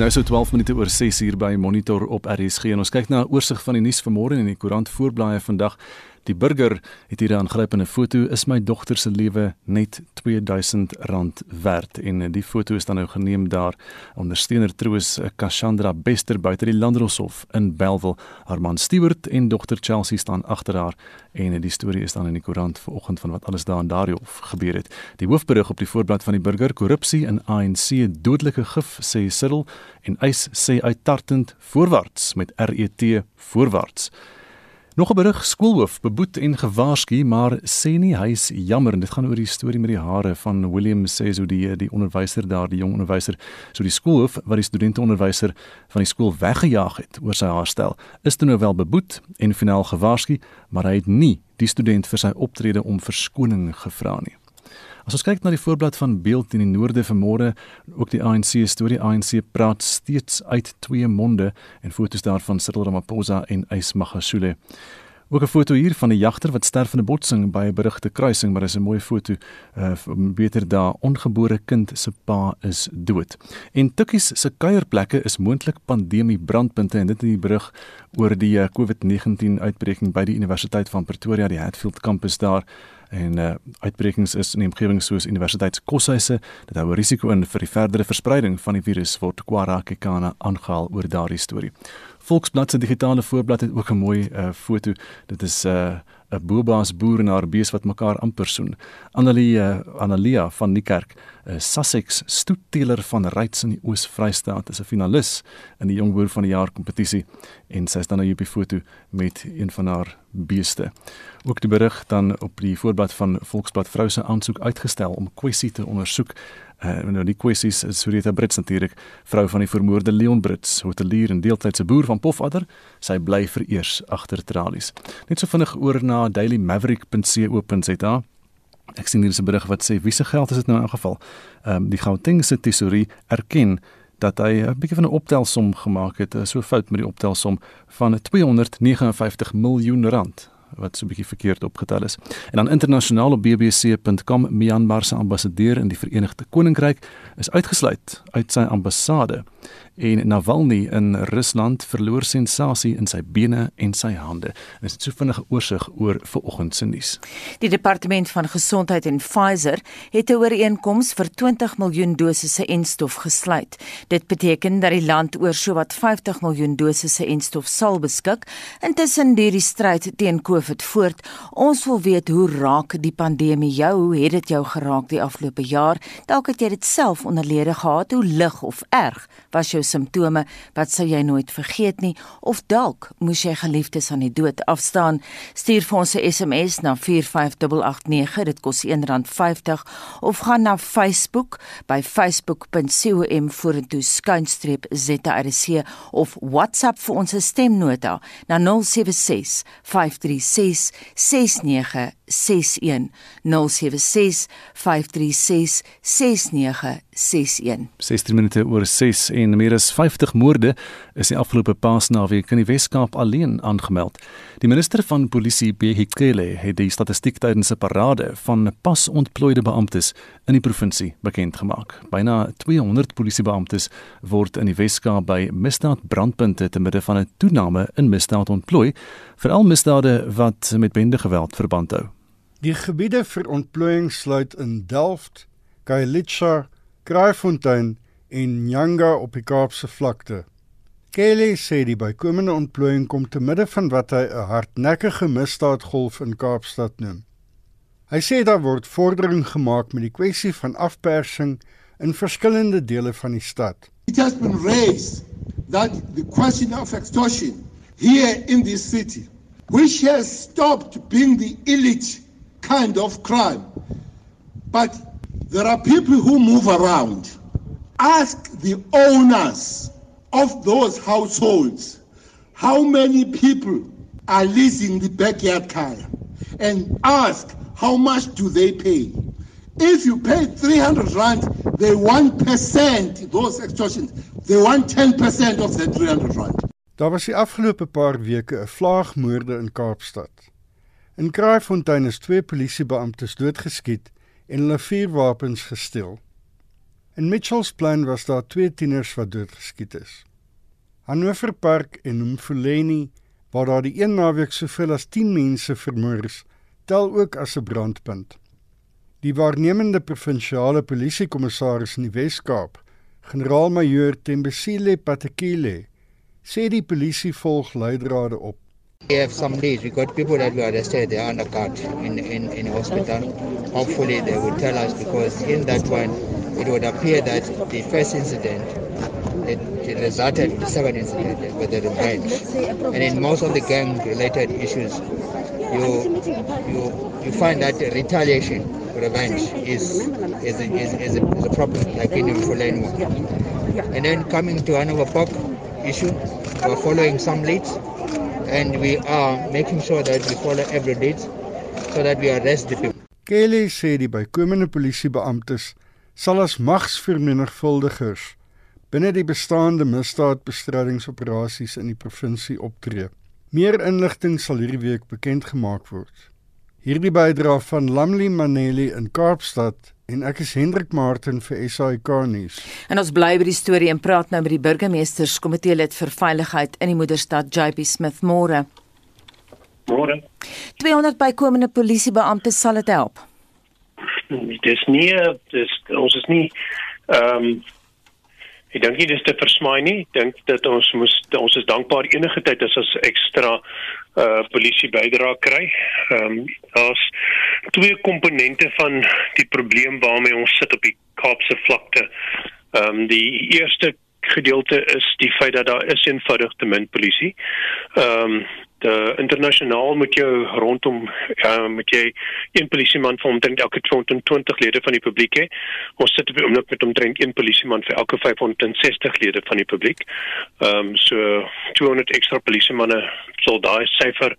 nou so 12 minute oor 6 uur by Monitor op RSG en ons kyk na 'n oorsig van die nuus vanmôre in die koerant voorblaaie vandag. Die burger het hier 'n aangrypende foto is my dogter se lewe net R2000 werd en die foto is dan nou geneem daar ondersteuner troos Kashandra Bester buite die Landdroshof in Belwel. Haar man Stewart en dogter Chelsea staan agter haar en die storie is dan in die koerant vanoggend van wat alles daar in daardie hof gebeur het. Die hoofberig op die voorblad van die burger korrupsie in ANC dodelike gif sê Cyril en eis sê uittartend voorwaarts met RET voorwaarts. Nog 'n berig skoolhoof beboet en gewaarsku maar sê nie hy's jammer. En dit gaan oor die storie met die hare van William sê so die die onderwyser daar die jong onderwyser. So die skoolhoof wat die studente onderwyser van die skool weggejaag het oor sy haarstel is toe nou wel beboet en finaal gewaarsku maar hy het nie die student vir sy optrede om verskoning gevra nie As ons kyk na die voorblad van beeld in die noorde vanmôre, ook die ANC storie ANC praat steeds uit twee monde en foto's daarvan Cyril Ramaphosa en Ys Magashule. Ook 'n foto hier van 'n jagter wat sterf in 'n botsing by 'n berugte kruising, maar dis 'n mooi foto. Uh beter daar ongebore kind se pa is dood. En Tikkies se kuierplekke is moontlik pandemie brandpunte en dit in die berig oor die uh, COVID-19 uitbreking by die Universiteit van Pretoria, die Hatfield kampus daar en uh, uitbrekings is in omgewings soos universiteitskoshuise dit hou 'n risiko in vir die verdere verspreiding van die virus word Kwara Kekana aangehaal oor daardie storie. Volksblad se digitale voorblad het ook 'n mooi uh, foto. Dit is 'n uh, 'n boerbaas boer en haar bees wat mekaar amper soen. Annelie uh, Annelia van Niekerk, 'n uh, Sussex stoetteler van Ryds in die Oos-Vrystaat, is 'n finalis in die jong boer van die jaar kompetisie en sy is dan nou op die foto met een van haar beeste. Ook die berig dan op die voorblad van Volksblad vrou se aansoek uitgestel om kwessie te ondersoek. Uh, nou die kwessies is Surita Brits natuurlik, vrou van die vermoorde Leon Brits, hotelier en deeltydse boer van Pofadder. Sy bly vereers agter tralies. Net so vinnig oor na dailymaverick.co.za. Ek sien hier 'n berig wat sê wie se geld is dit nou in geval? Ehm um, die Gauteng se tesourie erken dat hy 'n bietjie van 'n optelsom gemaak het, so fout met die optelsom van 259 miljoen rand wat so 'n bietjie verkeerd opgetel is. En dan internasionaal op bbc.com Myanmar se ambassadeur in die Verenigde Koninkryk is uitgesluit uit sy ambassade en Navalny in Rusland verloor sensasie in sy bene en sy hande. Dit is so vinnige oorsig oor vanoggend se nuus. Die departement van gesondheid en Pfizer het 'n ooreenkoms vir 20 miljoen dosisse enstof gesluit. Dit beteken dat die land oor sowat 50 miljoen dosisse enstof sal beskik intussen deur die stryd teen COVID voort. Ons wil weet hoe raak die pandemie jou? Hoe het dit jou geraak die afgelope jaar? Dalk het jy dit self onderlede gehad. Hoe lig of erg was jou simptome wat sou jy nooit vergeet nie of dalk moes jy geliefdes aan die dood afstaan. Stuur vir ons 'n SMS na 45889 dit kos R1.50 of gaan na Facebook by facebook.com vorentoe skuinstreep ZRC of WhatsApp vir ons stemnota na 076 536 69 61 076 536 6961 16 minute oor 6 en meer as 50 moorde is die afgelope Paasnaweek in die Wes-Kaap alleen aangemeld. Die minister van Polisie, Behikele, het die statistiek tydens 'n parade van pas ontplooide beamptes in die provinsie bekend gemaak. Byna 200 polisiebeamptes word in die Wes-Kaap by misdaadbrandpunte te midde van 'n toename in misdaad ontplooi, veral misdade wat met bendegeweld verband hou. Die gebiede vir ontplooiing sluit in Delft, Khayelitsha, Kraaifontein en Nyanga op die Kaapse vlakte. Kelly sê die bykomende ontplooiing kom te midde van wat hy 'n hardnekkige misdaadgolf in Kaapstad noem. Hy sê daar word vordering gemaak met die kwessie van afpersing in verskillende dele van die stad. It has been raised that the question of extortion here in this city which has stopped being the elite kind of crime. But there are people who move around. Ask the owners of those households how many people are leasing the backyard car and ask how much do they pay. If you pay 300 rand, they want percent those extortions. They want 10% of that 300 rand. Daar was die afgelope paar weke 'n vlaagmoorde in Kaapstad. In Kraaifontein is twee polisiebeamptes doodgeskiet en hulle vuurwapens gesteel. In Mitchells Plain was daar twee tieners wat doodgeskiet is. Hannover Park en Mfuleni waar daar die een naweek soveel as 10 mense vermoor is, tel ook as 'n brandpunt. Die waarnemende provinsiale polisiekommissaris in die Wes-Kaap, generaal-majoor Tembisile Patekile, sê die polisie volg leidrade op. We have some leads. We got people that we arrested. They are under guard in in in hospital. Hopefully, they will tell us because in that one, it would appear that the first incident it, it resulted in the second incident with the revenge. And in most of the gang-related issues, you you you find that retaliation, revenge, is is is, is, a, is a problem, like in Fulani. And then coming to another Park issue, we're following some leads, and we are making sure that we follow every lead so that we arrest the people. Kelly sê die bykomende polisiebeamptes sal as magsvermenigvuldigers binne die bestaande misdaadbestrydingsoperasies in die provinsie optree. Meer inligting sal hierdie week bekend gemaak word. Hierdie bydra van Lamli Maneli in Kaapstad en ek is Hendrik Martin vir SAK nuus. En ons bly by die storie en praat nou met die burgemeesterskomitee lid vir veiligheid in die moederstad JP Smith Moore. Môre. 200 bykomende polisiebeamptes sal dit help. Dis nie dis ons is nie ehm um, Ek dink nie dis te versmaai nie. Ek dink dat ons moes ons is dankbaar enige tyd as ons ekstra uh polisie bydra kry. Ehm um, daar's twee komponente van die probleem waarmee ons sit op die Kaapse vlakte. Ehm um, die eerste gedeelte is die feit dat daar is eenvoudig te min polisie. Ehm um, de internasionaal moet jy rondom uh, moet jy een polisieman vir omtrent elke 220 lede van die publiek hê. Ons sit die oomblik met omtrent een polisieman vir elke 560 lede van die publiek. Ehm um, so 200 ekstra polisiemanne sal daai syfer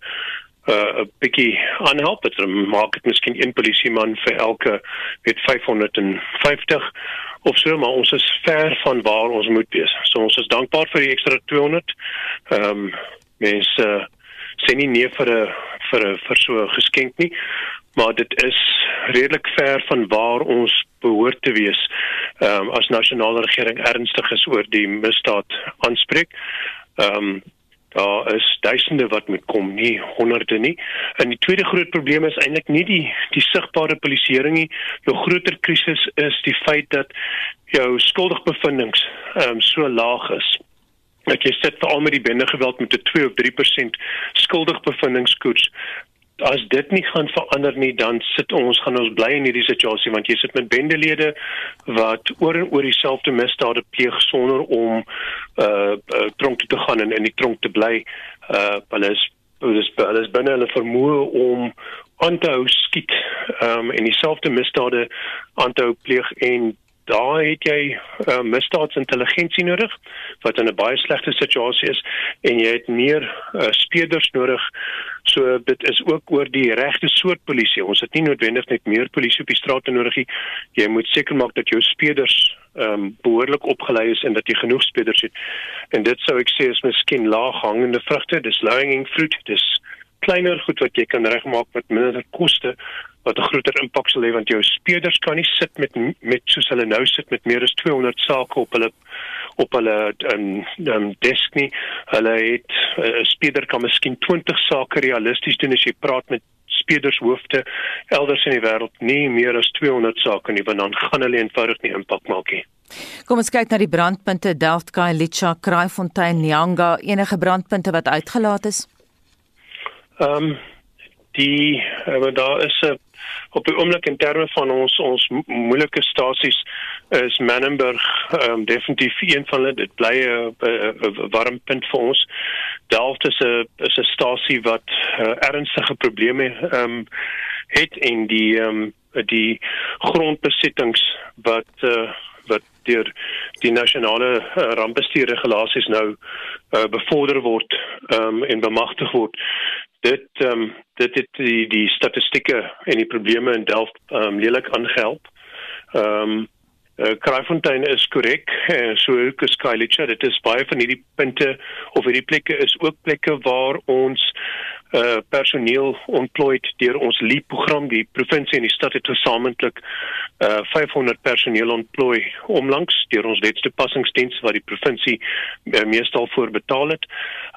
uh 'n bietjie aanhelp. Dit maak dit miskien een polisieman vir elke weet 550 of so maar ons is ver van waar ons moet wees. So ons is dankbaar vir die ekstra 200. Ehm um, mense uh, sê nie nee vir 'n vir 'n vir so 'n geskenk nie, maar dit is redelik ver van waar ons behoort te wees um, as nasionale regering ernstig is oor die misdaad aanspreek. Ehm um, daar is duisende wat moet kom, nie honderde nie. En die tweede groot probleem is eintlik nie die die sigbare polisieering nie. Die groter krisis is die feit dat jou skuldigbevindings ehm um, so laag is dat jy sit veral met die bende geweld met 'n 2 of 3% skuldigbevinningskoers as dit nie gaan verander nie dan sit ons gaan ons bly in hierdie situasie want jy sit met bendelede wat oor en oor dieselfde misdade pleeg sonder om uh, uh tronk te gaan en in die tronk te bly. Uh hulle is hulle is binne hulle vermoë om aan te hou skiet um en dieselfde misdade aan te hou pleeg en daar het jy uh, misdaadsintelligensie nodig wat in 'n baie slegte situasie is en jy het meer uh, speurders nodig. So dit is ook oor die regte soort polisie. Ons het nie noodwendig net meer polisie op die strate nodig nie. Jy moet seker maak dat jou speurders ehm um, behoorlik opgelei is en dat jy genoeg speurders het. En dit sou ek sê is miskien laag hangende vrugte, dis low hanging fruit, dis kleiner goed wat jy kan regmaak met minder koste wat 'n groter impak sal hê want jou speurders kan nie sit met met soos hulle nou sit met meer as 200 sake op hulle op hulle um, um, desk nie. Hulle het eh, 'n uh, speurder kan miskien 20 sake realisties doen as jy praat met speurdershoofde elders in die wêreld nie meer as 200 sake nie want dan gaan hulle eenvoudig nie impak maak nie. Kom ons kyk na die brandpunte Delft Kai Litcha Kraaifontein Nyanga enige brandpunte wat uitgelaat is. Ehm um, die uh, daar is 'n op die oomblik in terme van ons ons moeilike stasies is Menenberg um, definitief een van hulle dit bly 'n warm punt vir ons. Delft is 'n is 'n stasie wat uh, ernstige probleme um, het en die um, die grondbesittings wat uh, wat deur die nasionale uh, rampbestuurregulasies nou uh, bevorder word um, en bemagtig word dit ehm um, dit het die die statistieke en die probleme in Delft ehm um, lelik aangehelp. Ehm um, uh, Kraaifontein is korrek, uh, so ook is Kylicha, dit is baie van hierdie punte of hierdie plekke is ook plekke waar ons uh personeel ontplooi deur ons leap program die provinsie en die stad het gesamentlik uh 500 personeel ontplooi omlangs deur ons wetstoepassingsdiens wat die provinsie uh, meestal voorbetaal het.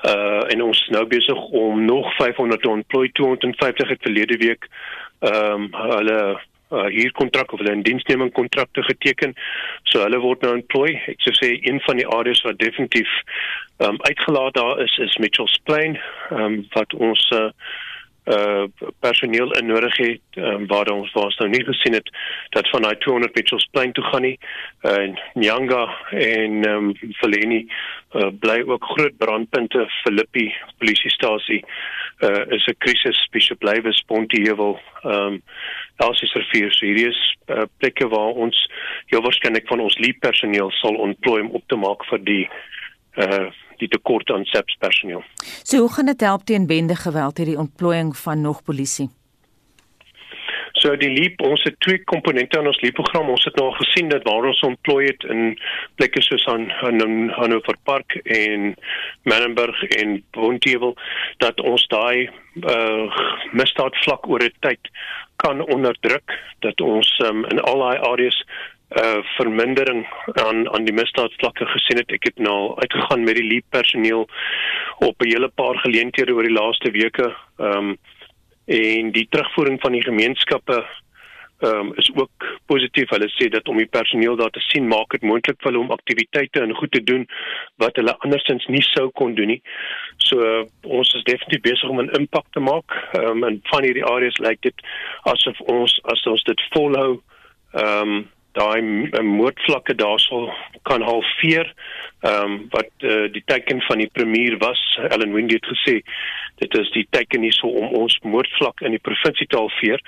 Uh en ons is nou besig om nog 500 te ontplooi 250 het verlede week um, hulle uh, hier kontrak of hulle 'n diensneming kontrakte geteken. So hulle word nou employ. Ek sou sê een van die areas wat definitief um, uitgelaat daar is is Mitchells Plain, um, wat ons uh, uh personeel in nodig het um, waar ons ons nou nie gesien het dat van daai 200 Mitchells Plain toe gaan nie. Uh, en Nyanga en um, Feleni uh, bly ook groot brandpunte. Filippi polisiestasie uh, is 'n krisis. Bishop Lywes Pontiewel um Elsies rivier. So hierdie is uh, plekke waar ons heel waarskynlik van ons lead personeel sal ontplooi om op te maak vir die uh die tekort aan SAPS personeel. So hoe gaan dit help teen bende geweld hierdie ontplooiing van nog polisie? So die leap ons het twee komponente aan ons leap program. Ons het nou gesien dat waar ons ontplooi het in plekke soos aan aan Hannover Park en Menenberg en Bontewel dat ons daai uh misdaad vlak oor 'n tyd kan onderdruk dat ons um, in al daai areas uh vermindering aan aan die misdaadvlakke gesien het. Ek het nou uitgegaan met die lead personeel op 'n hele paar geleenthede oor die laaste weke. Ehm um, en die terugvoering van die gemeenskappe ehm um, is ook positief. Hulle sê dat om die personeel daar te sien maak dit moontlik vir hulle om aktiwiteite en goed te doen wat hulle andersins nie sou kon doen nie. So uh, ons is definitief besig om 'n impak te maak. Ehm um, en van hierdie areas lyk dit asof ons as ons dit volhou ehm um, daai moordvlakke daarsal kan halveer. Ehm um, wat uh, die teken van die premier was, Ellen Windy het gesê, dit is die teken hierso om ons moordvlak in die provinsie te halveer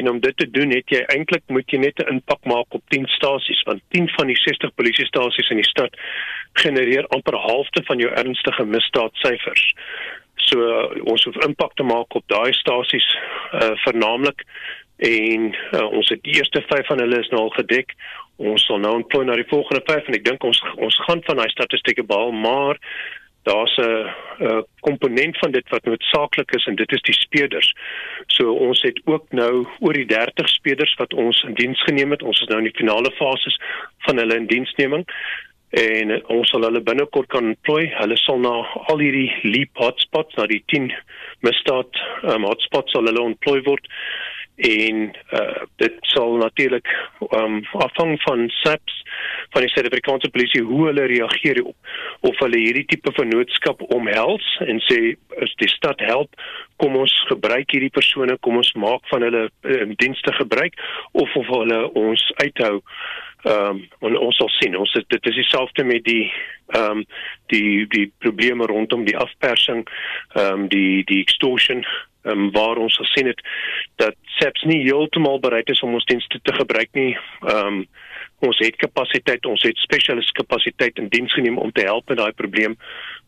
en om dit te doen het jy eintlik moet jy net 'n impak maak op 10 stasies want 10 van die 60 polisiestasies in die stad genereer amper halfte van jou ernstige misdaadsyfers. So uh, ons hoef impak te maak op daai stasies uh, vernaamlik en uh, ons het die eerste 5 van hulle is nou al gedek. Ons sal nou ontplooi na die volgende 5 en ek dink ons ons gaan van daai statistieke behaal, maar daar's 'n komponent van dit wat noodsaaklik is en dit is die speurders. So ons het ook nou oor die 30 speurders wat ons in diens geneem het. Ons is nou in die finale fases van hulle indiensneming en ons sal hulle binnekort kan employ. Hulle sal na al hierdie leap hotspots, na die 10 misdaad um, hotspots sal hulle employ word en uh, dit sal natuurlik um, afhang van SAPS van die Suid-Afrikaanse polisie hoe hulle reageer op of hulle hierdie tipe van noodskap omhels en sê as die stad help? Kom ons gebruik hierdie persone kom ons maak van hulle um, dienste gebruik of of hulle ons uithou ehm um, ons sal sien. Ons het, dit is dieselfde met die ehm um, die die probleme rondom die afpersing ehm um, die die extortion um, waar ons gesien het dat SAPS nie heeltemal bereid is om ons dienste te gebruik nie. Ehm um, ons het kapasiteit, ons het spesialiste kapasiteit in diens geneem om te help met daai probleem,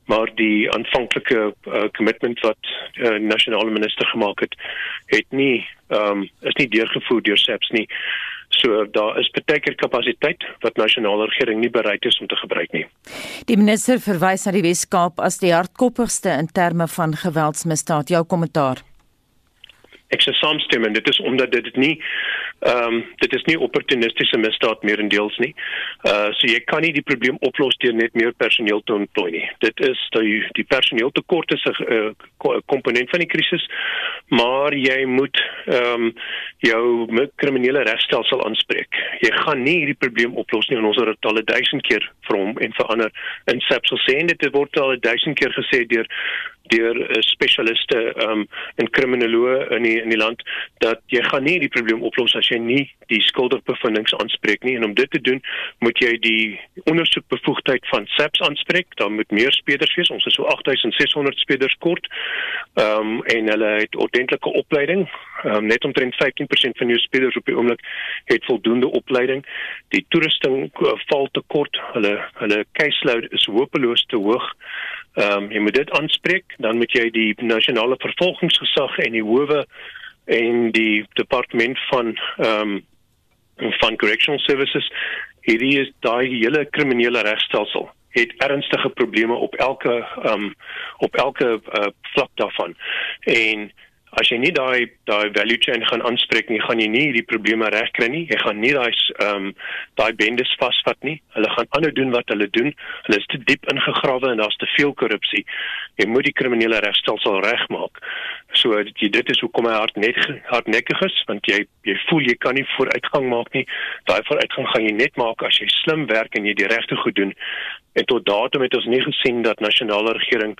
maar die aanvanklike uh, kommitment wat uh, nasionale minister gemaak het, het nie ehm um, is nie deurgevoer deur SAPS nie. So daar is baie keer kapasiteit wat nasionale regering nie bereid is om te gebruik nie. Die minister verwys na die Wes-Kaap as die hardkoppigste in terme van geweldsmisdaad. Jou kommentaar ek sê saamstem en dit is omdat dit nie ehm um, dit is nie opportunistiese misdaad meer in deels nie. Uh so jy kan nie die probleem oplos deur net meer personeel te ontplooi nie. Dit is die die personeeltekort is 'n uh, komponent van die krisis, maar jy moet ehm um, jou kriminele regstelsel aanspreek. Jy gaan nie hierdie probleem oplos nie en ons het dit al 1000 keer vir hom en vir ander in SAPS sê en dit word al 1000 keer gesê deur deur uh, spesialiste um, en kriminoloë in die in die land dat jy gaan nie die probleem oplos as jy nie die skuldigbevindings aanspreek nie. En om dit te doen moet jy die ondersoekbevoegdheid van SAPS aanspreek. Dan moet meer speders wees. Ons is so 8600 speders kort. Um, en hulle het ordentlike opleiding. Um, net omtrent 15% van jou speders op die oomblik het voldoende opleiding. Die toerusting uh, val te kort hulle hulle caseload is hopeloos te hoog Ehm um, jy moet dit aanspreek, dan moet jy die nasionale vervolgingsgesag en die howe en die departement van ehm um, van correctional services hierdie is daai hele kriminele regstelsel het ernstige probleme op elke ehm um, op elke uh, vlak daarvan. En as jy nie daai daai value chain gaan aanspreek nie, gaan jy nie hierdie probleme regkry nie. Jy gaan nie daai ehm um, daai bendes vasvat nie. Hulle gaan aanhou doen wat hulle doen. Hulle is te diep ingegrawe en daar's te veel korrupsie. Jy moet die kriminele regstelsel regmaak. So jy, dit is hoekom hy hard net hardnekkig is want jy jy voel jy kan nie vooruitgang maak nie. Daai vooruitgang gaan jy net maak as jy slim werk en jy die regte goed doen. En tot datum het ons nie gesien dat nasionale regering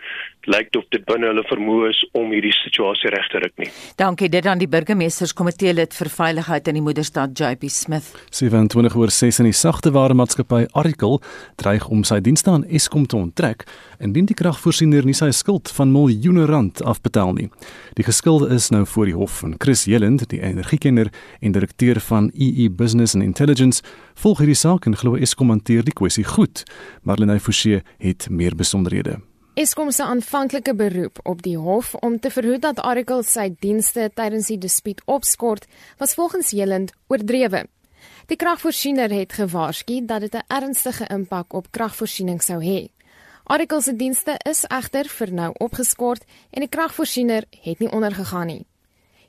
lyk of dit binne hulle vermoë is om hierdie situasie reg te ruk nie. Dankie dit aan die burgemeesterskomitee lid vir veiligheid in die moederstad JP Smith. 27 oor 6 in die sagteware maatskappy Arikel dreig om sy dienste aan Eskom te onttrek indien die kragvoorsiener nie sy skuld van miljoene rand afbetaal nie. Die geskilde is nou voor die hof en Chris Jelend, die energiekenner en direkteur van EE Business and Intelligence, volg hierdie saak en glo Eskom hanteer die kwessie goed. Marlene Forsie het meer besonderhede. Eskom se aanvanklike beroep op die hof om te verhoed dat Oracle sy dienste tydens die dispuut opskort, was volgens Jelend oordrewe. Die kragvoorsiener het gewaarsku dat dit 'n ernstige impak op kragvoorsiening sou hê. Oracle se dienste is egter vir nou opgeskort en die kragvoorsiener het nie ondergegaan nie.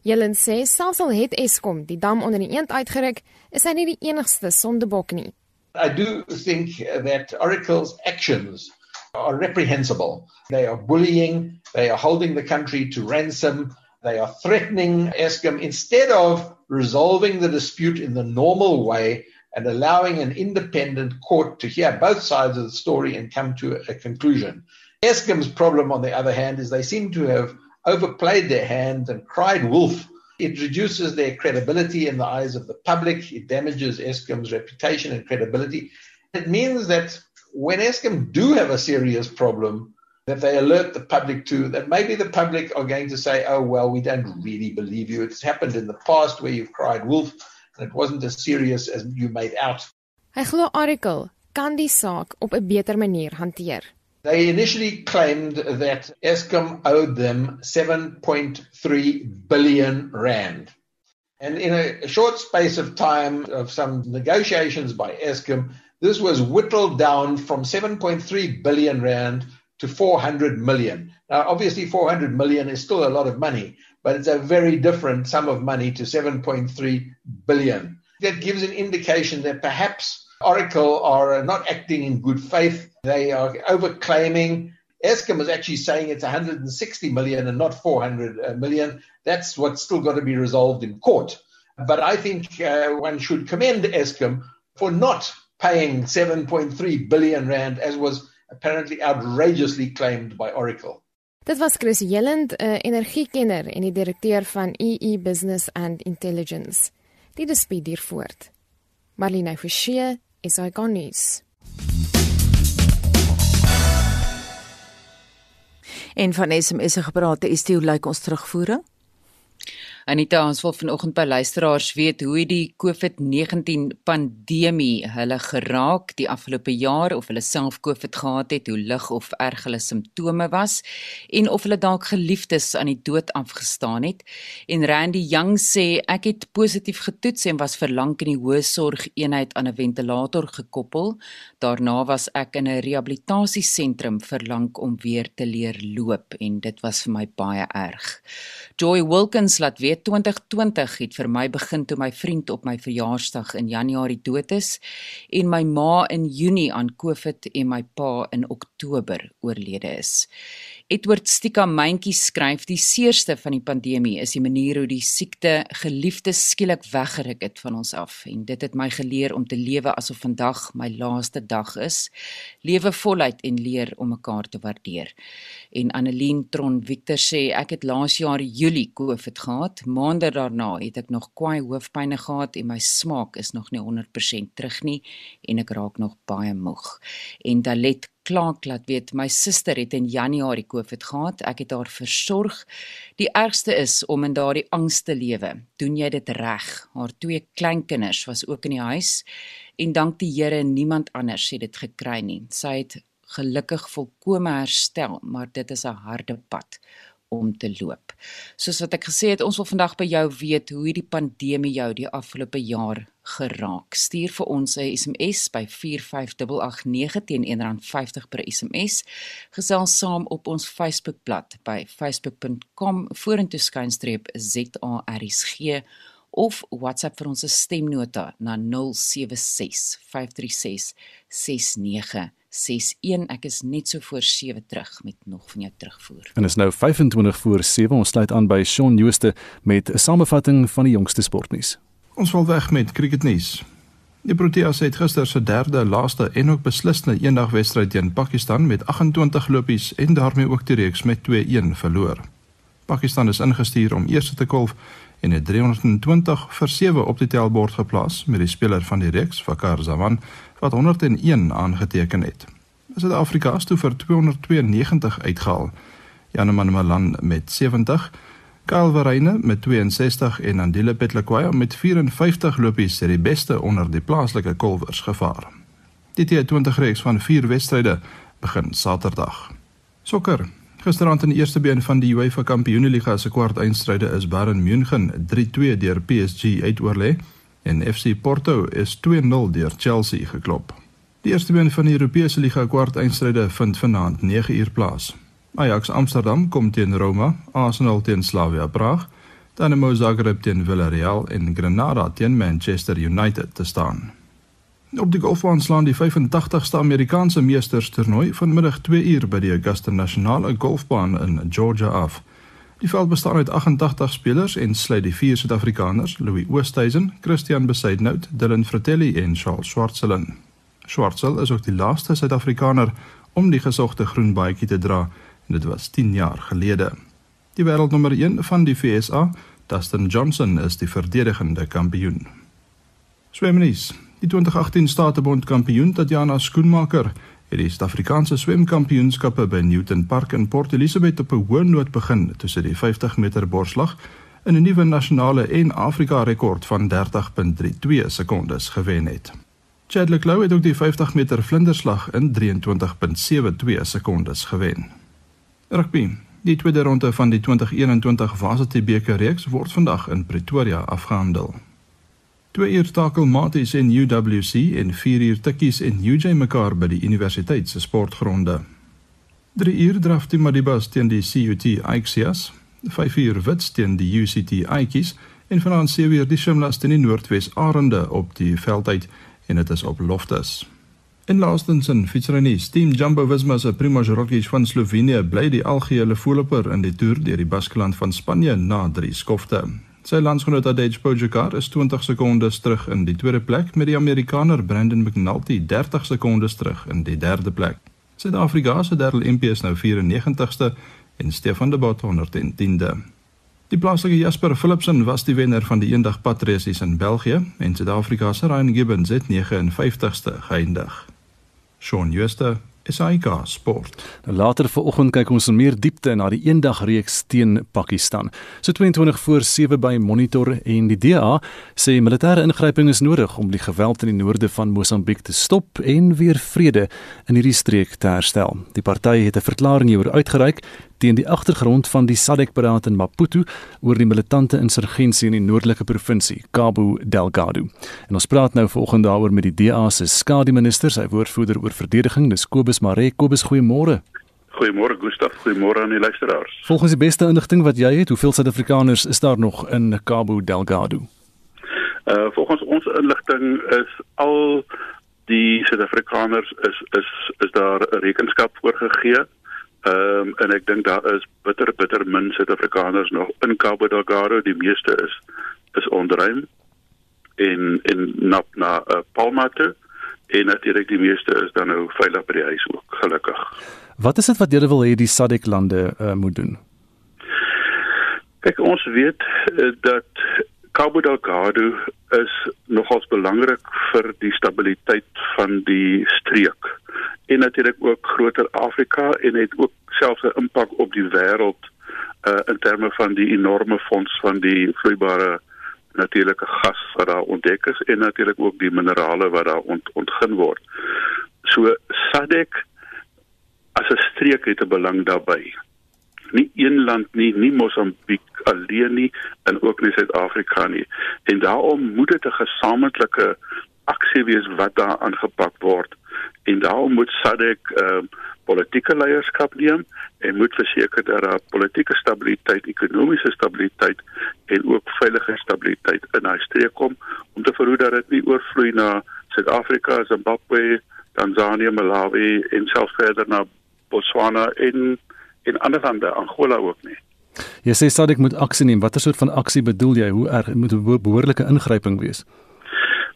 Jelen sê selfs al het Eskom die dam onder die eend uitgeruk, is hy nie die enigste sondebok nie. I do think that Oracle's actions are reprehensible. They are bullying, they are holding the country to ransom, they are threatening Eskom instead of resolving the dispute in the normal way and allowing an independent court to hear both sides of the story and come to a conclusion. Eskom's problem, on the other hand, is they seem to have overplayed their hand and cried wolf. It reduces their credibility in the eyes of the public. It damages Eskom's reputation and credibility. It means that when Eskom do have a serious problem, that they alert the public to that maybe the public are going to say, oh, well, we don't really believe you. It's happened in the past where you've cried wolf and it wasn't as serious as you made out. Hy glo Oracle kan die saak op 'n beter manier hanteer. They initially claimed that Eskom owed them 7.3 billion rand. And in a short space of time of some negotiations by Eskom, this was whittled down from 7.3 billion rand to 400 million. Now, obviously, 400 million is still a lot of money, but it's a very different sum of money to 7.3 billion. That gives an indication that perhaps Oracle are not acting in good faith. They are overclaiming. Eskom is actually saying it's 160 million and not 400 uh. That's what's still got to be resolved in court. But I think uh, one should commend Eskom for not paying 7.3 billion rand as was apparently outrageously claimed by Oracle. Dit was Chris Jelland, 'n energiekenner en die direkteur van EE Business and Intelligence. Die dispuut hier voort. Marlene Forsie, SAK nuus. En van SMS se geprate, is dit hoe lyk ons terugvoering? Anita, ons wil vanoggend by luisteraars weet hoe die COVID-19 pandemie hulle geraak die afgelope jaar of hulle self COVID gehad het, hoe lig of erg hulle simptome was en of hulle dalk geliefdes aan die dood afgestaan het. En Randy Young sê ek het positief getoets en was vir lank in die hoë sorg eenheid aan 'n ventilator gekoppel. Daarna was ek in 'n rehabilitasiesentrum vir lank om weer te leer loop en dit was vir my baie erg. Joy Wilkins laat weet 2020 het vir my begin toe my vriend op my verjaarsdag in Januarie dood is en my ma in Junie aan COVID en my pa in Oktober oorlede is. Edward Stika Mentjie skryf die seerste van die pandemie is die manier hoe die siekte geliefdes skielik weggeruk het van ons af. En dit het my geleer om te lewe asof vandag my laaste dag is. Lewe voluit en leer om mekaar te waardeer. En Annelien Tron Victor sê ek het laas jaar Julie COVID gehad. Maande daarna het ek nog kwaai hoofpynne gehad en my smaak is nog nie 100% terug nie en ek raak nog baie moeg. En Dalet klaak laat weet my suster het in Januarie COVID gehad. Ek het haar versorg. Die ergste is om in daardie angs te lewe. Doen jy dit reg? Haar twee kleinkinders was ook in die huis en dank die Here niemand anders het dit gekry nie. Sy het gelukkig volkome herstel, maar dit is 'n harde pad om te loop. Soos wat ek gesê het, ons wil vandag by jou weet hoe hierdie pandemie jou die afgelope jaar geraak. Stuur vir ons 'n SMS by 45889 teen R1.50 per SMS. Gesels saam op ons Facebookblad by facebook.com vorentoe skynstreep ZARSG of WhatsApp vir ons stemnota na 076 536 6961. Ek is net so voor 7 terug met nog van jou terugvoer. En is nou 25 voor 7. Ons sluit aan by Shaun Jooste met 'n samevatting van die jongste sportnuus. Ons val weg met cricketnuus. Die Proteas het gister se derde, laaste en ook beslissende eendagwedstryd teen Pakistan met 28 lopies en daarmee ook die reeks met 2-1 verloor. Pakistan is ingestuur om eers te kolf en het 320 vir 7 op die tellbord geplaas met die speler van die reeks, Fakar Zaman, wat 101 aangeteken het. Suid-Afrika het toe vir 292 uitgehaal. Janeman Malan met 70, Kyle Verreine met 62 en Andile Petlekwaya met 54 lopies het die beste onder die plaaslike kolwers gevaar. Die T20 reeks van 4 wedstryde begin Saterdag. Sokker Gisterand in die eerste been van die UEFA Kampioenligga se kwartfinale is Bayern München 3-2 deur PSG uitoorlê en FC Porto is 2-0 deur Chelsea geklop. Die eerste been van die Europese Liga kwartfinale vind vanaand 9uur plaas. Ajax Amsterdam kom teen Roma, Arsenal teen Slavia Praag, Dynamo Zagreb teen Villarreal en Granada teen Manchester United te staan. Op die golfbaan slaan die 85ste Amerikaanse meesters toernooi vanmiddag 2 uur by die Augusta Nasionale Golfbaan in Georgia af. Die veld bestaan uit 88 spelers en sluit die vier Suid-Afrikaners, Louis Oosthuizen, Christian Besaidnout, Dylan Fratelli en Charles Schwartzelen. Schwartzel is ook die laaste Suid-Afrikaner om die gesogte groen baadjie te dra en dit was 10 jaar gelede. Die wêreldnommer 1 van die FSA, Dustin Johnson, is die verdedigende kampioen. Swemnies. Die 2018 Statebond kampioen Tatjana Skoenmaker het die Suid-Afrikaanse swemkampioenskappe by Newton Park in Port Elizabeth op 'n hoë noot begin tussen die 50 meter borslag in 'n nuwe nasionale en Afrika rekord van 30.32 sekondes gewen het. Chadwick Lowe het ook die 50 meter vlinderslag in 23.72 sekondes gewen. Rugby. Die tweede ronde van die 2021 Varsity beker reeks word vandag in Pretoria afgehandel. 2 uur takel Maties en UWC en 4 uur Tikkies en UJ mekaar by die universiteit se sportgronde. 3 uur draf die Madibas teen die CUT Ixias, 5 uur Wits teen die UCT Aikies en vanaand 7 uur die Shimlas teen die Noordwes Arende op die veldheid en dit is op Loftus. In laastens in fietsrennie, Team Jumbo Visma se Primož Roglič van Slovenië bly die algehele voorloper in die toer deur die Baskeland van Spanje na 3 skofte. Sy landsgenoot Tadej Pogačar is 20 sekondes terug in die tweede plek met die Amerikaner Brandon McNulty 30 sekondes terug in die derde plek. Suid-Afrika se Darryl Impey is nou 94ste en Stefan de Bot 110de. Die plaaslike Jasper Philipsen was die wenner van die eendag padrasies in België en Suid-Afrika se Ryan Gibbons het 59ste geëindig. Shaun Schuster SAK Sport. Nou later vanoggend kyk ons in meer diepte na die eendagreeks teen Pakistan. So 22 voor 7 by Monitor en die DA sê militêre ingryping is nodig om die geweld in die noorde van Mosambiek te stop en weer vrede in hierdie streek te herstel. Die party het 'n verklaring hieroor uitgereik teen die agtergrond van die SADC-beraad in Maputo oor die militante insurgensie in die noordelike provinsie Cabo Delgado. En ons praat nou vanoggend daaroor met die DA se skademinister, sy woordvoerder oor verdediging, dis Kobus Mare. Kobus, goeiemôre. Goeiemôre Gustaf, goeiemôre aan die luisteraars. Volgens die beste inligting wat jy het, hoeveel Suid-Afrikaners is daar nog in Cabo Delgado? Uh volgens ons inligting is al die Suid-Afrikaners is is is daar 'n rekenskap voorgegee Ehm um, en ek dink daar is bitter bitter min Suid-Afrikaners nog in Cabo Delgado, die meeste is is onderruim en en na na uh, Palma toe en natuurlik die meeste is dan nou veilig by die huis ook gelukkig. Wat is dit wat julle wil hê die SADC lande uh, moet doen? Kyk ons weet uh, dat Cabo Delgado is nogals belangrik vir die stabiliteit van die streek en natuurlik ook groter Afrika en het ook selfs 'n impak op die wêreld uh in terme van die enorme fonds van die vloeibare natuurlike gas wat daar ontdek is en natuurlik ook die minerale wat daar ont, ontgin word. So SADC as 'n streek het 'n belang daarbey. Nie een land nie, nie Mosambiek alleen nie en ook nie Suid-Afrika nie. En daarom moet dit 'n gesamentlike aksie wees wat daar aangepak word. En daarom moet SADC ehm uh, politieke leierskap neem en moet verseker dat daar politieke stabiliteit, ekonomiese stabiliteit en ook veilige stabiliteit in hy streek kom om te verhoed dat dit nie oorvloei na Suid-Afrika, Zimbabwe, Tanzanië, Malawi en selfs verder na Botswana en en ander lande, Angola ook nie. Jy sê SADC moet aksie neem. Watter soort van aksie bedoel jy? Hoe erg moet 'n behoorlike ingryping wees?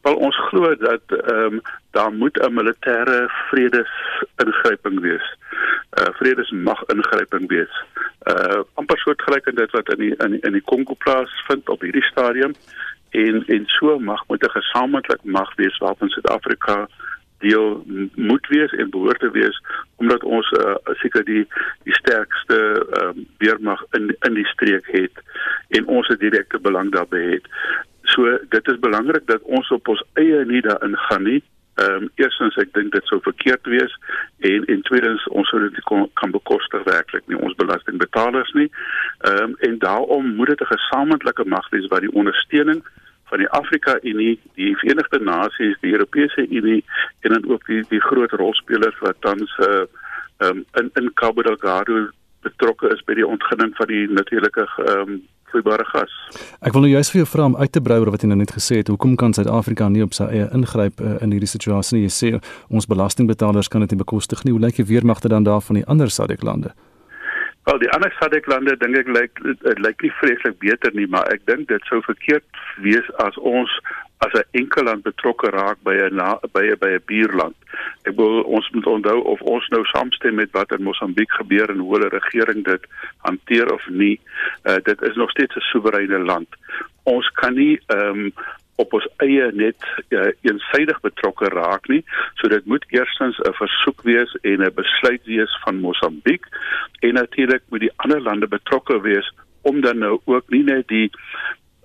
Wel ons glo dat ehm um, daar moet 'n militêre vredes ingryping wees. 'n uh, Vredesmag ingryping wees. Uh amper soortgelyk aan dit wat in die in in die Kongo plaas vind op hierdie stadium en en so mag moet 'n gesamentlike mag wees waarvan Suid-Afrika deel moet wees en behoort te wees omdat ons uh, seker die die sterkste um, weermag in in die streek het en ons 'n direkte belang daarbey het. So dit is belangrik dat ons op ons eie nie daarin gaan nie. Ehm um, eerstens ek dink dit sou verkeerd wees en en tweedens ons sou dit kon, kan bekostig werklik nie ons belastingbetalers nie. Ehm um, en daarom moet dit 'n gesamentlike mag wees wat die ondersteuning van die Afrika Unie, die Verenigde Nasies, die Europese Unie en dan ook die die groot rolspelers wat tans uh um, in in Cabo Delgado betrokke is by die ontginning van die natuurlike um vloeibare gas. Ek wil nou juist vir jou vra om uit te brei oor wat jy nou net gesê het. Hoekom kan Suid-Afrika nie op sy eie ingryp uh, in hierdie situasie nie? Jy sê ons belastingbetalers kan dit nie bekostig nie. Hoe lyk die weermagte dan daar van die ander SADC lande? Wel die ander SADC lande dink ek lyk dit lyk nie vreeslik beter nie, maar ek dink dit sou verkeerd wees as ons as 'n enkel land betrokke raak by 'n by 'n by 'n buurland. Ek wil ons moet onthou of ons nou saamstem met wat in Mosambiek gebeur en hoe hulle regering dit hanteer of nie. Uh, dit is nog steeds 'n soewereine land. Ons kan nie ehm um, op ons eie net uh, eensydig betrokke raak nie. So dit moet eerstens 'n versoek wees en 'n besluit wees van Mosambiek en natuurlik moet die ander lande betrokke wees om dan nou ook nie net die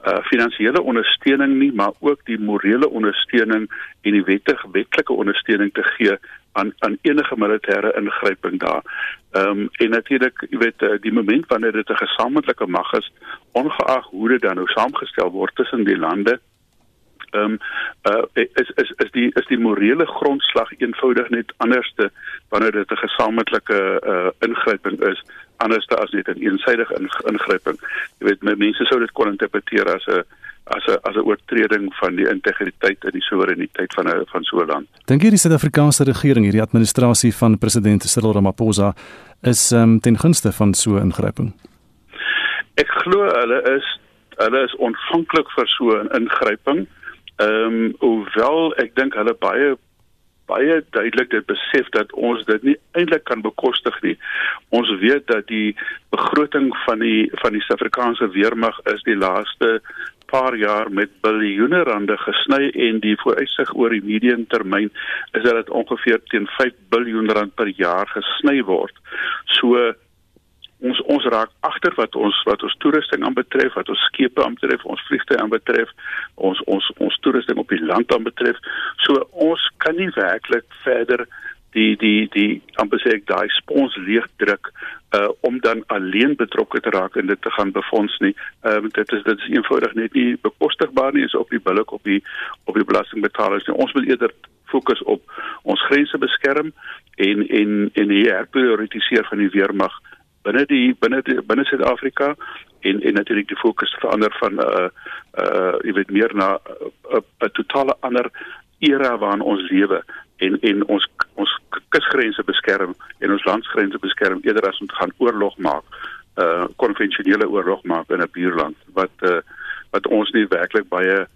uh finansiële ondersteuning nie, maar ook die morele ondersteuning en die wettige wetlike ondersteuning te gee aan aan enige militêre ingryping daar. Ehm um, en natuurlik, jy weet, uh, die moment wanneer dit 'n gesamentlike mag is, ongeag hoe dit dan nou saamgestel word tussen die lande, ehm um, uh, is is is die is die morele grondslag eenvoudig net anderste wanneer dit 'n gesamentlike uh, ingryping is anderste as net 'n een eensidedige ingryping. Jy weet mense sou dit kon interpreteer as 'n as 'n as 'n oortreding van die integriteit en die soewereiniteit van 'n van so 'n land. Dink jy die Suid-Afrikaanse regering, hierdie administrasie van president Cyril Ramaphosa is um, ten gunste van so 'n ingryping? Ek glo hulle is hulle is ontvanklik vir so 'n ingryping. Ehm um, hoewel ek dink hulle baie baie duidelik dit besef dat ons dit nie eintlik kan bekostig nie. Ons weet dat die begroting van die van die Suid-Afrikaanse weermag is die laaste paar jaar met biljoene rande gesny en die vooruitsig oor die medium termyn is dat dit ongeveer teen 5 biljoen rand per jaar gesny word. So ons ons raak agter wat ons wat ons toerusting aanbetref, wat ons skepe aanbetref, ons vliegtye aanbetref, ons ons ons toerusting op die land aanbetref. So ons kan nie werklik verder die die die amper sê ek daai spons leeg druk uh om dan alleen betrokke te raak en dit te gaan befonds nie. Ehm uh, dit is dit is eenvoudig net nie bekostigbaar nie is op die billik op die op die belastingbetalers nie. Ons wil eerder fokus op ons grense beskerm en en en die herprioritiseer van die weermag binne die binne binne Suid-Afrika en en natuurlik die fokus verander van 'n uh, uh jy weet meer na 'n uh, 'n totale ander era waarin ons lewe en en ons ons kusgrense beskerm en ons landsgrense beskerm eerder as om te gaan oorlog maak uh konvensionele oorlog maak in 'n buurland wat uh wat ons nie werklik baie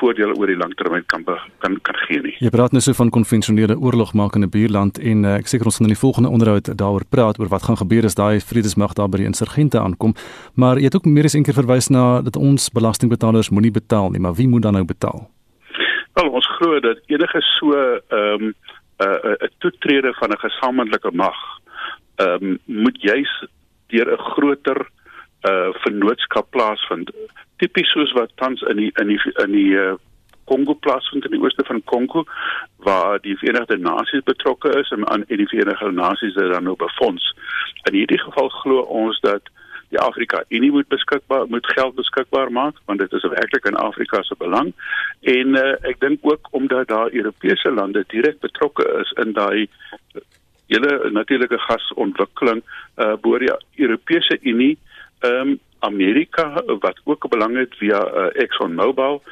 voordele oor die langtermyn kan kan kan gee nie. Jy praat nou so van konvensionele oorlog maak in 'n buurland en uh, ek seker ons gaan in die volgende onderhoud daaroor praat oor wat gaan gebeur as daai vredesmag daar by die insurgente aankom. Maar jy het ook meer as een keer verwys na dat ons belastingbetalers moenie betaal nie, maar wie moet dan nou betaal? Wel, ons glo dat enige so ehm um, 'n uh, 'n toetrede van 'n gesamentlike mag ehm um, moet juis deur 'n groter uh vennootskap plaasvind tipies soos wat tans in die in die in die uh, Kongo plaasvind in die ooste van Kongo waar die Verenigde Nasies betrokke is en aan die Verenigde Nasies dit dan nou befonds. In hierdie geval glo ons dat die Afrika Unie moet beskikbaar moet geld beskikbaar maak want dit is werklik in Afrika se belang en uh, ek dink ook omdat daar Europese lande direk betrokke is in daai hele natuurlike gasontwikkeling uh, boor die Europese Unie um, Amerika wat ook 'n belang het via uh, Exxon Mobil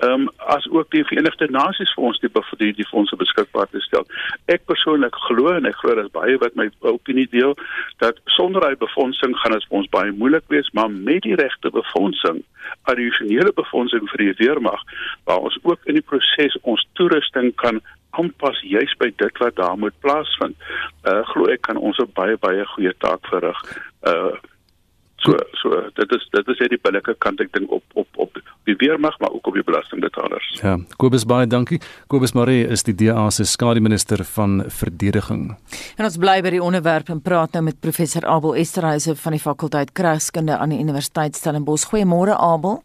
ehm um, as ook die Verenigde Nasies vir ons die die, die fondse beskikbaar te stel. Ek persoonlik glo en ek glo dat baie wat my opinie deel dat sonder hy befondsing gaan dit vir ons baie moeilik wees, maar met die regte befondsing, addisionele befondsing vir die weermag, waar ons ook in die proses ons toerusting kan aanpas juis by dit wat daar moet plaasvind. Uh glo ek kan ons 'n baie baie goeie taak verrig. Uh So so dit is dit is net die billike kant ek dink op op op die weermag maar ook op die belastingbetalers. Ja, Kobus baie dankie. Kobus Maree is die DA se skademinister van verdediging. En ons bly by die onderwerp en praat nou met professor Abel Esterhuise van die fakulteit Kragskunde aan die Universiteit Stellenbosch. Goeiemôre Abel.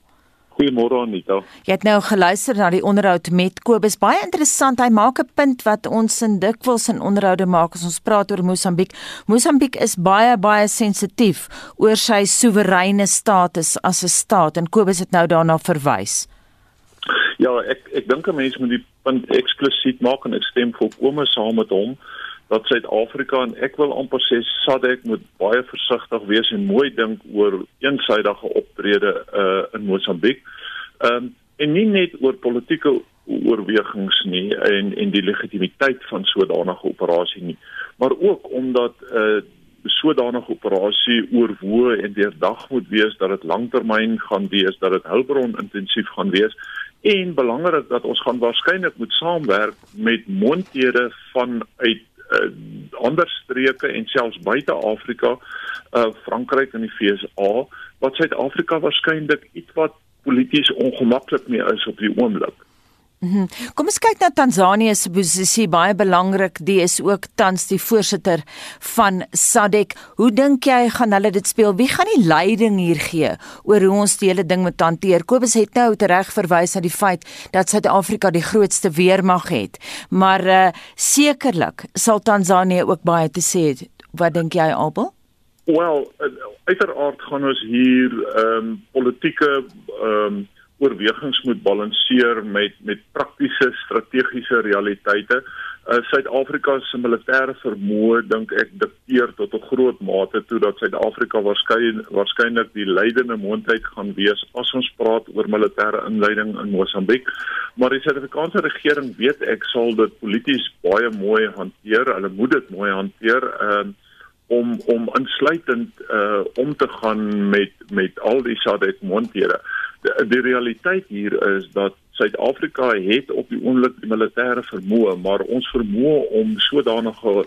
Goeiemôre Anita. Jy het nou geluister na die onderhoud met Kobus. Baie interessant. Hy maak 'n punt wat ons in dikwels in onderhoude maak as ons praat oor Mosambiek. Mosambiek is baie baie sensitief oor sy soewereine status as 'n staat en Kobus het nou daarna verwys. Ja, ek ek dink 'n mens moet die punt eksklusief maak en ek stem volkome saam met hom dat Suid-Afrika en ek wil amper sê SADC moet baie versigtig wees en mooi dink oor eensydige optrede uh, in Mosambiek. Ehm um, en nie net oor politieke oorwegings nie en en die legitimiteit van sodanige operasie nie, maar ook omdat uh, sodanige operasie oorwoe en deurdag moet wees dat dit langtermyn gaan wees, dat dit hulpbron intensief gaan wees en belangrik dat ons gaan waarskynlik moet saamwerk met mondhede vanuit uh, ander streke en selfs buite Afrika, uh Frankryk en die FSA wat Suid-Afrika waarskynlik ietwat polities ongemaklik mee is op die oomblik. Mhm. Kom ons kyk na Tansanië se posisie baie belangrik. Die is ook tans die voorsitter van SADC. Hoe dink jy gaan hulle dit speel? Wie gaan die leiding hier gee oor hoe ons die hele ding moet hanteer? Kobus het nou reg verwys na die feit dat Suid-Afrika die grootste weermag het. Maar uh sekerlik sal Tansanië ook baie te sê. Wat dink jy, Abel? Wel, uiteraard gaan ons hier ehm um, politieke ehm um, oorwegings moet balanseer met met praktiese strategiese realiteite. Uh Suid-Afrika se militêre vermoë dink ek dikteer tot 'n groot mate toe dat Suid-Afrika waarskynlik waarskynlik die leidende moondheid gaan wees as ons praat oor militêre inleiding in Mosambiek. Maar die Suid-Afrikaanse regering weet ek sal dit polities baie mooi hanteer. Hulle moet dit mooi hanteer. Ehm uh, om om insluitend uh om te gaan met met al die SADC mondhede die, realiteit hier is dat Suid-Afrika het op die oomblik die militêre vermoë, maar ons vermoë om sodanige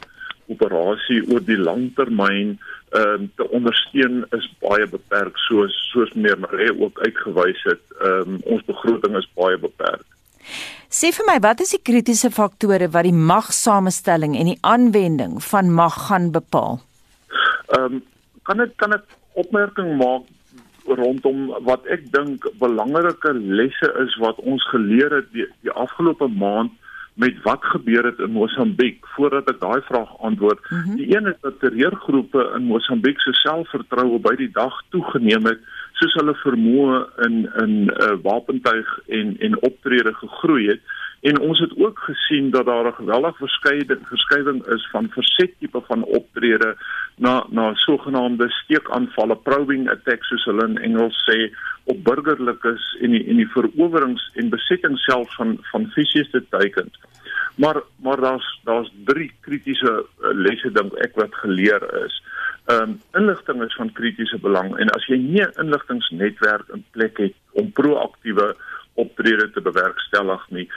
operasie oor die langtermyn ehm uh, te ondersteun is baie beperk soos soos meneer Maree ook uitgewys het. Ehm um, ons begroting is baie beperk. Sê vir my, wat is die kritiese faktore wat die magsamestelling en die aanwending van mag gaan bepaal? Ehm um, kan ek kan ek opmerking maak rondom wat ek dink belangrike lesse is wat ons geleer het die, die afgelope maand met wat gebeur het in Mosambiek voordat ek daai vraag antwoord. Mm -hmm. Die een is dat terreurgroepe in Mosambiek se selfvertroue by die dag toegeneem het soos hulle vermoë in in uh, wapentuig en en optrede gegroei het. En ons het ook gesien dat daar 'n geweldige verskeiding verskywing is van verset tipe van optrede na na sogenaamde steekaanvalle, probing attacks soos hulle in Engels sê, op burgerlikes en die en die verowerings en besetting self van van fisiese teikens. Maar maar daar's daar's drie kritiese uh, lesse dink ek wat geleer is. Um, inligting is van kritiese belang en as jy nie 'n inligtingsnetwerk in plek het om proaktiewe optrede te bewerkstellig nie,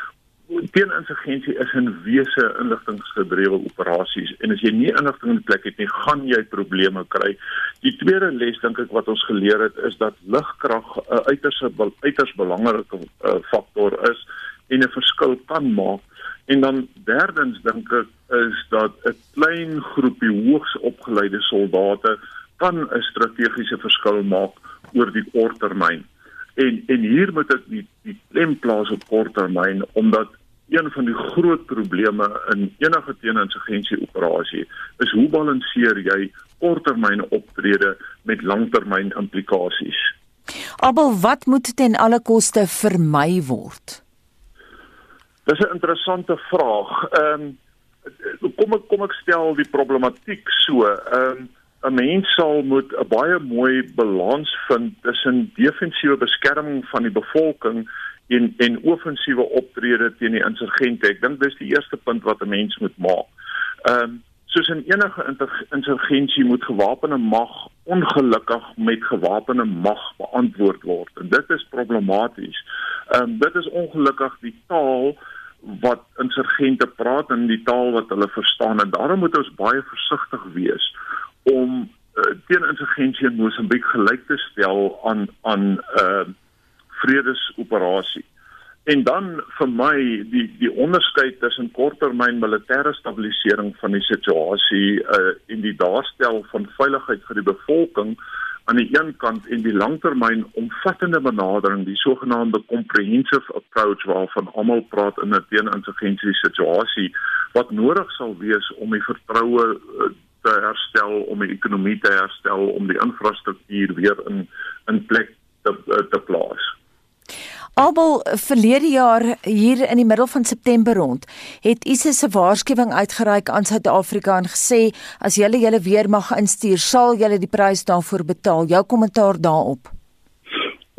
teeninsurgensie is 'n wese inligtingsgedrewe operasies en as jy nie inligting in plek het nie, gaan jy probleme kry. Die tweede les dink ek wat ons geleer het is dat ligkrag 'n uh, uiters uiters belangrike uh, faktor is en 'n verskil kan maak. En dan derdens dink ek is dat 'n klein groepie hoogs opgeleide soldate kan 'n strategiese verskil maak oor die kort termyn. En en hier moet ek die die klem plaas op korttermyn omdat een van die groot probleme in enige teeninsurgensie operasie is hoe balanseer jy korttermyn optrede met langtermyn implikasies. Abel, wat moet ten alle koste vermy word? Dis 'n interessante vraag. Ehm um, kom ek kom ek stel die problematiek so. Ehm um, 'n mens sal moet 'n baie mooi balans vind tussen defensiewe beskerming van die bevolking en en offensiewe optrede teen die insurgente. Ek dink dis die eerste punt wat 'n mens moet maak. Ehm um, soos in enige insurgensie moet gewapende mag ongelukkig met gewapende mag beantwoord word en dit is problematies. Ehm um, dit is ongelukkig die taal wat insurgente praat en die taal wat hulle verstaan en daarom moet ons baie versigtig wees om uh, teen insurgensie in Mosambiek gelyk te stel aan aan 'n uh, vredesoperasie. En dan vir my die die onderskeid tussen korttermyn militêre stabilisering van die situasie uh en die daarstel van veiligheid vir die bevolking aan die een kant en die langtermyn omvattende benadering, die sogenaamde comprehensive approach waarvan almal praat in 'n teeninsurgensie situasie wat nodig sal wees om die vertroue uh, te herstel, om die ekonomie te herstel, om die infrastruktuur weer in in plek te uh, te plaas. Abel verlede jaar hier in die middel van September rond het ISIS se waarskuwing uitgereik aan Suid-Afrika en gesê as julle julle weer mag instuur, sal julle die prys daarvoor betaal. Jou kommentaar daarop.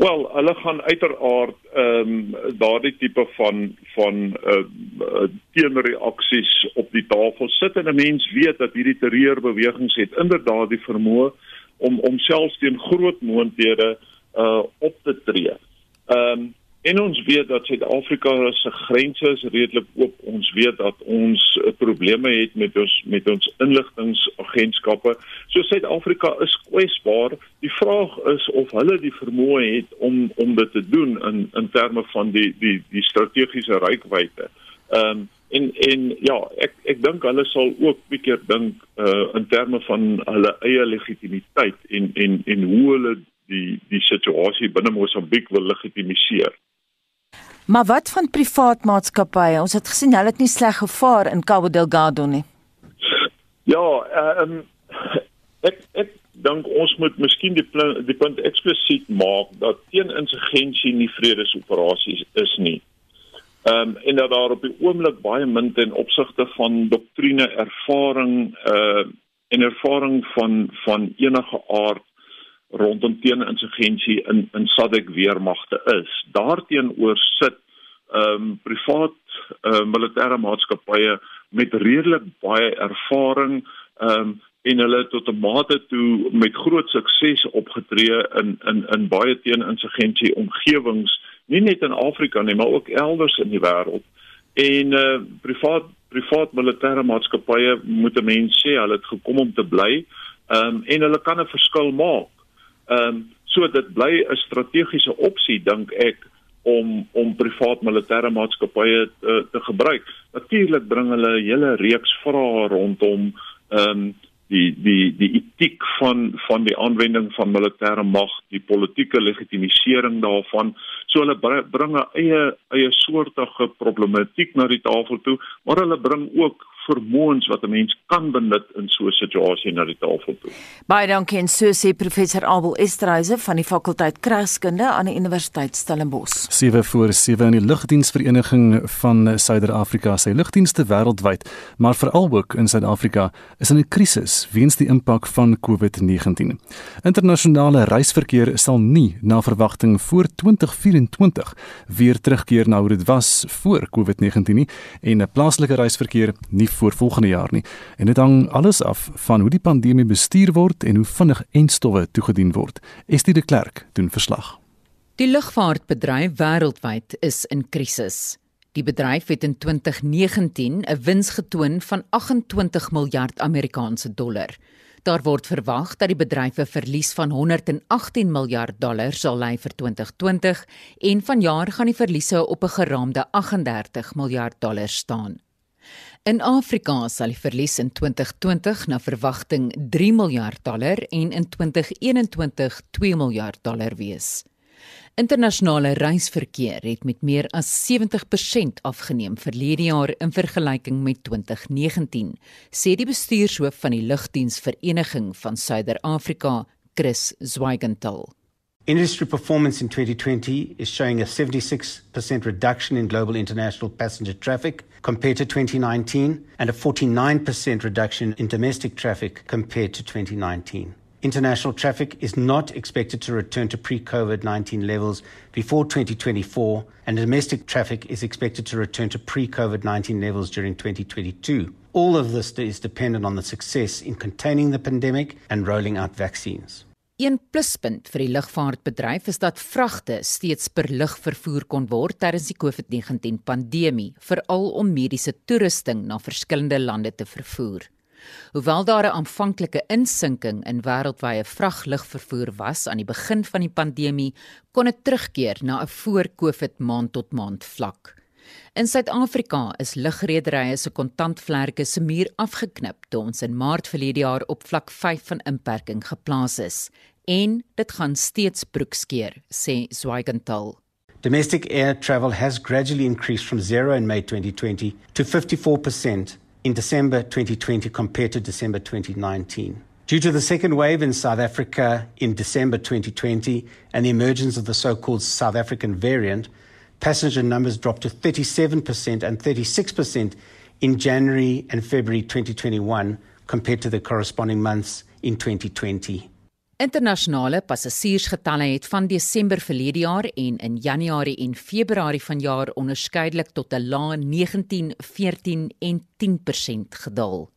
Wel, hulle gaan uiteraard ehm um, daardie tipe van van uh, uh, teenreaksies op die tafel sit en 'n mens weet dat hierdie terreurbewegings het inderdaad die vermoë om om selfs teen groot moondhede uh op te tree. Ehm um, En ons weet dat Suid-Afrika se grense is redelik oop. Ons weet dat ons uh, probleme het met ons met ons inligtingagentskappe. So Suid-Afrika is kwesbaar. Die vraag is of hulle die vermoë het om om dit te doen in in terme van die die die strategiese reikwyte. Ehm um, en en ja, ek ek dink hulle sal ook bietjie dink uh in terme van hulle eie legitimiteit en en en hoe hulle die die situasie binne Mosambiek wil legitimiseer. Maar wat van privaat maatskappye? Ons het gesien hulle het nie sleg gevaar in Cabo Delgado nie. Ja, ehm um, ek ek dink ons moet miskien die die punt eksplisiet maak dat teen insurgensie nie vredesoperasies is nie. Ehm um, en dat daar op die oomblik baie min ten opsigte van doktrine, ervaring uh en ervaring van van enige aard rondom teeninsurgensie in in SADC weermagte is. Daarteenoor sit ehm um, privaat uh, militêre maatskappye met redelik baie ervaring ehm um, en hulle tot 'n mate toe met groot sukses opgetree in in in baie teeninsurgensie omgewings, nie net in Afrika nie, maar ook elders in die wêreld. En eh uh, privaat privaat militêre maatskappye moet 'n mens sê, hulle het gekom om te bly. Ehm um, en hulle kan 'n verskil maak. Ehm um, so dit bly 'n strategiese opsie dink ek om om privaat militêre maatskappye te, te gebruik. Natuurlik bring hulle 'n hele reeks vrae rondom ehm um, die die die etiek van van die aanwending van militêre mag, die politieke legitimisering daarvan. So hulle bring 'n eie eie soortige problematiek na die tafel toe, maar hulle bring ook vermoëns wat 'n mens kan benut in so 'n situasie na die tafel toe. Baie dankie en so sê professor Abel Estreise van die fakulteit Kragskunde aan die Universiteit Stellenbosch. 7 voor 7 in die lugdiensvereniging van Suider-Afrika sê lugdienste wêreldwyd, maar veral ook in Suid-Afrika is in 'n krisis weens die impak van COVID-19. Internasionale reisverkeer sal nie na verwagting voor 2024 weer terugkeer na hoe dit was voor COVID-19 nie en 'n plaaslike reisverkeer nie voor volgende jaar nie en dit hang alles af van hoe die pandemie bestuur word en hoe vinnig enstowwe toegedien word. Estie de Klerk doen verslag. Die lugvaartbedryf wêreldwyd is in krisis. Die bedryf het in 2019 'n wins getoon van 28 miljard Amerikaanse dollar. Daar word verwag dat die bedryf 'n verlies van 118 miljard dollar sal ly vir 2020 en vanjaar gaan die verliese op 'n geraamde 38 miljard dollar staan. In Afrika sal die verlies in 2020 na verwagting 3 miljard dollar en in 2021 2 miljard dollar wees. Internasionale reisverkeer het met meer as 70% afgeneem verlede jaar in vergelyking met 2019, sê die bestuurshoof van die Lugdiensvereniging van Suider-Afrika, Chris Zwigenthal. Industry performance in 2020 is showing a 76% reduction in global international passenger traffic compared to 2019 and a 49% reduction in domestic traffic compared to 2019. International traffic is not expected to return to pre COVID 19 levels before 2024, and domestic traffic is expected to return to pre COVID 19 levels during 2022. All of this is dependent on the success in containing the pandemic and rolling out vaccines. Een pluspunt vir die lugvaartbedryf is dat vragte steeds per lug vervoer kon word tydens die COVID-19 pandemie, veral om mediese toerusting na verskillende lande te vervoer. Hoewel daar 'n aanvanklike insinking in wêreldwye vraglugvervoer was aan die begin van die pandemie, kon dit terugkeer na 'n voor-COVID maand-tot-maand vlak. In Suid-Afrika is lugrederye se kontantvlerke se muur afgeknip toe ons in Maart verlede jaar op vlak 5 van inperking geplaas is en dit gaan steeds broekskeer, sê. Domestic air travel has gradually increased from 0 in May 2020 to 54% in December 2020 compared to December 2019. Due to the second wave in South Africa in December 2020 and the emergence of the so called South African variant, passenger numbers dropped to 37% and 36% in January and February 2021 compared to the corresponding months in 2020. Internasionale passasiersgetalle het van Desember verlede jaar en in Januarie en Februarie vanjaar onderskeidelik tot 'n lae 19, 14 en 10% gedaal.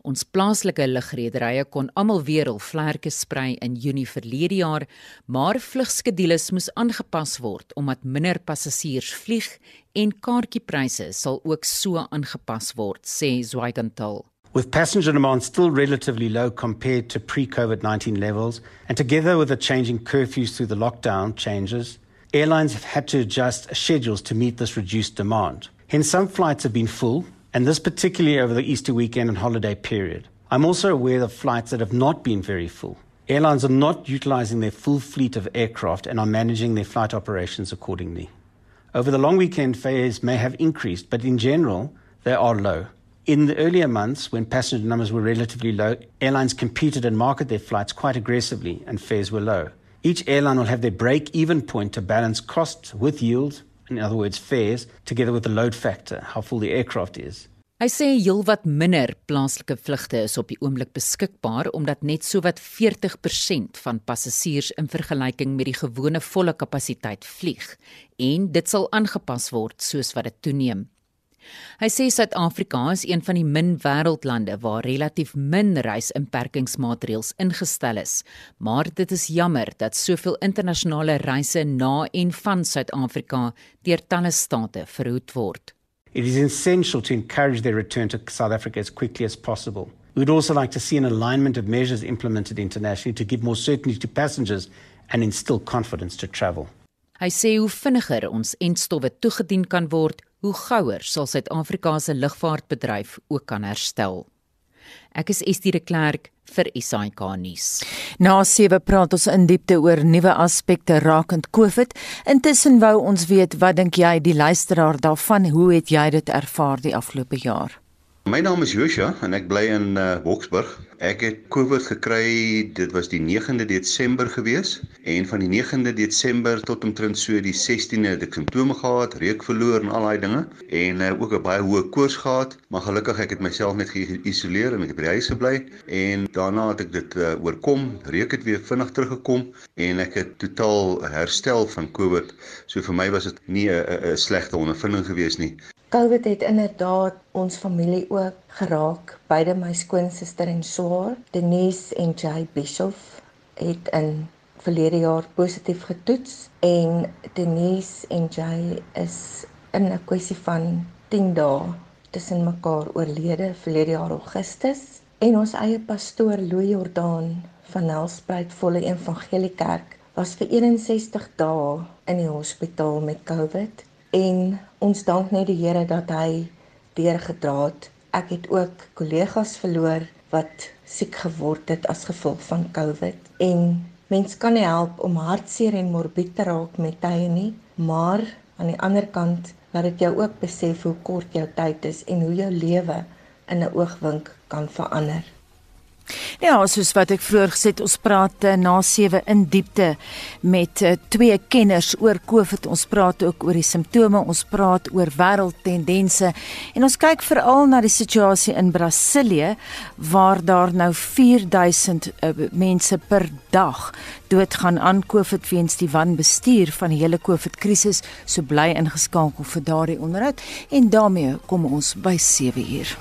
Ons plaaslike lugrederye kon almal weer hul vlerke sprei in Junie verlede jaar, maar vlugskedules moes aangepas word omdat minder passasiers vlieg en kaartjiepryse sal ook so aangepas word, sê Zwigenthal. With passenger demand still relatively low compared to pre COVID 19 levels, and together with the changing curfews through the lockdown changes, airlines have had to adjust schedules to meet this reduced demand. Hence, some flights have been full, and this particularly over the Easter weekend and holiday period. I'm also aware of flights that have not been very full. Airlines are not utilizing their full fleet of aircraft and are managing their flight operations accordingly. Over the long weekend, fares may have increased, but in general, they are low. In the earlier months, when passenger numbers were relatively low, airlines competed and marketed their flights quite aggressively, and fares were low. Each airline will have their break even point to balance cost with yield, in other words, fares, together with the load factor, how full the aircraft is. Hy sê heelwat minder plaaslike vlugte is op die oomblik beskikbaar omdat net sowat 40% van passasiers in vergelyking met die gewone volle kapasiteit vlieg en dit sal aangepas word soos wat dit toeneem. Hy sê Suid-Afrika is een van die min wêreldlande waar relatief min reisinperkingsmaatreëls ingestel is, maar dit is jammer dat soveel internasionale reise na en van Suid-Afrika deur talle state verhoed word. It is essential to encourage their return to South Africa as quickly as possible. We would also like to see an alignment of measures implemented internationally to give more certainty to passengers and instill confidence to travel. Hy sê hoe vinniger ons entstowwe toegedien kan word, hoe gouer sal Suid-Afrika se lugvaartbedryf ook kan herstel. Ek is Estie de Klerk vir SAK nuus. Na 7 praat ons in diepte oor nuwe aspekte rakend COVID. Intussen wou ons weet, wat dink jy die luisteraar daarvan? Hoe het jy dit ervaar die afgelope jaar? My naam is Joshua en ek bly in uh, Boksburg. Ek het COVID gekry, dit was die 9de Desember gewees en van die 9de Desember tot omtrent so die 16de het ek simptome gehad, reuk verloor en al daai dinge en uh, ook 'n baie hoë koors gehad, maar gelukkig ek het myself net geïsoleer en ek het by die huis gebly en daarna het ek dit uh, oorkom, reuk het weer vinnig teruggekom en ek het totaal herstel van COVID. So vir my was dit nie 'n slegte ondervinding gewees nie. COVID het inderdaad ons familie ook geraak. Beide my skoonsister en swaar, Denise en Jay Bischoff, het in verlede jaar positief getoets en Denise en Jay is in 'n kwessie van 10 dae tussen mekaar oorlede verlede jaar Augustus en ons eie pastoor Louis Jordaan van Nelspruit Volle Evangelie Kerk was vir 61 dae in die hospitaal met COVID en ons dank net die Here dat hy deurgedra het. Ek het ook kollegas verloor wat siek geword het as gevolg van COVID en Mens kan nie help om hartseer en morbied te raak met tye nie, maar aan die ander kant laat dit jou ook besef hoe kort jou tyd is en hoe jou lewe in 'n oogwink kan verander. Ja, soos wat ek vroeër gesê het, ons praat uh, na 7 in diepte met uh, twee kenners oor COVID. Ons praat ook oor die simptome, ons praat oor wêreldtendense en ons kyk veral na die situasie in Brasilië waar daar nou 4000 uh, eh, mense per dag doodgaan aan COVID weens die wanbestuur van die hele COVID krisis. So bly ingeskakel vir daardie onderhoud en daarmee kom ons by 7 uur.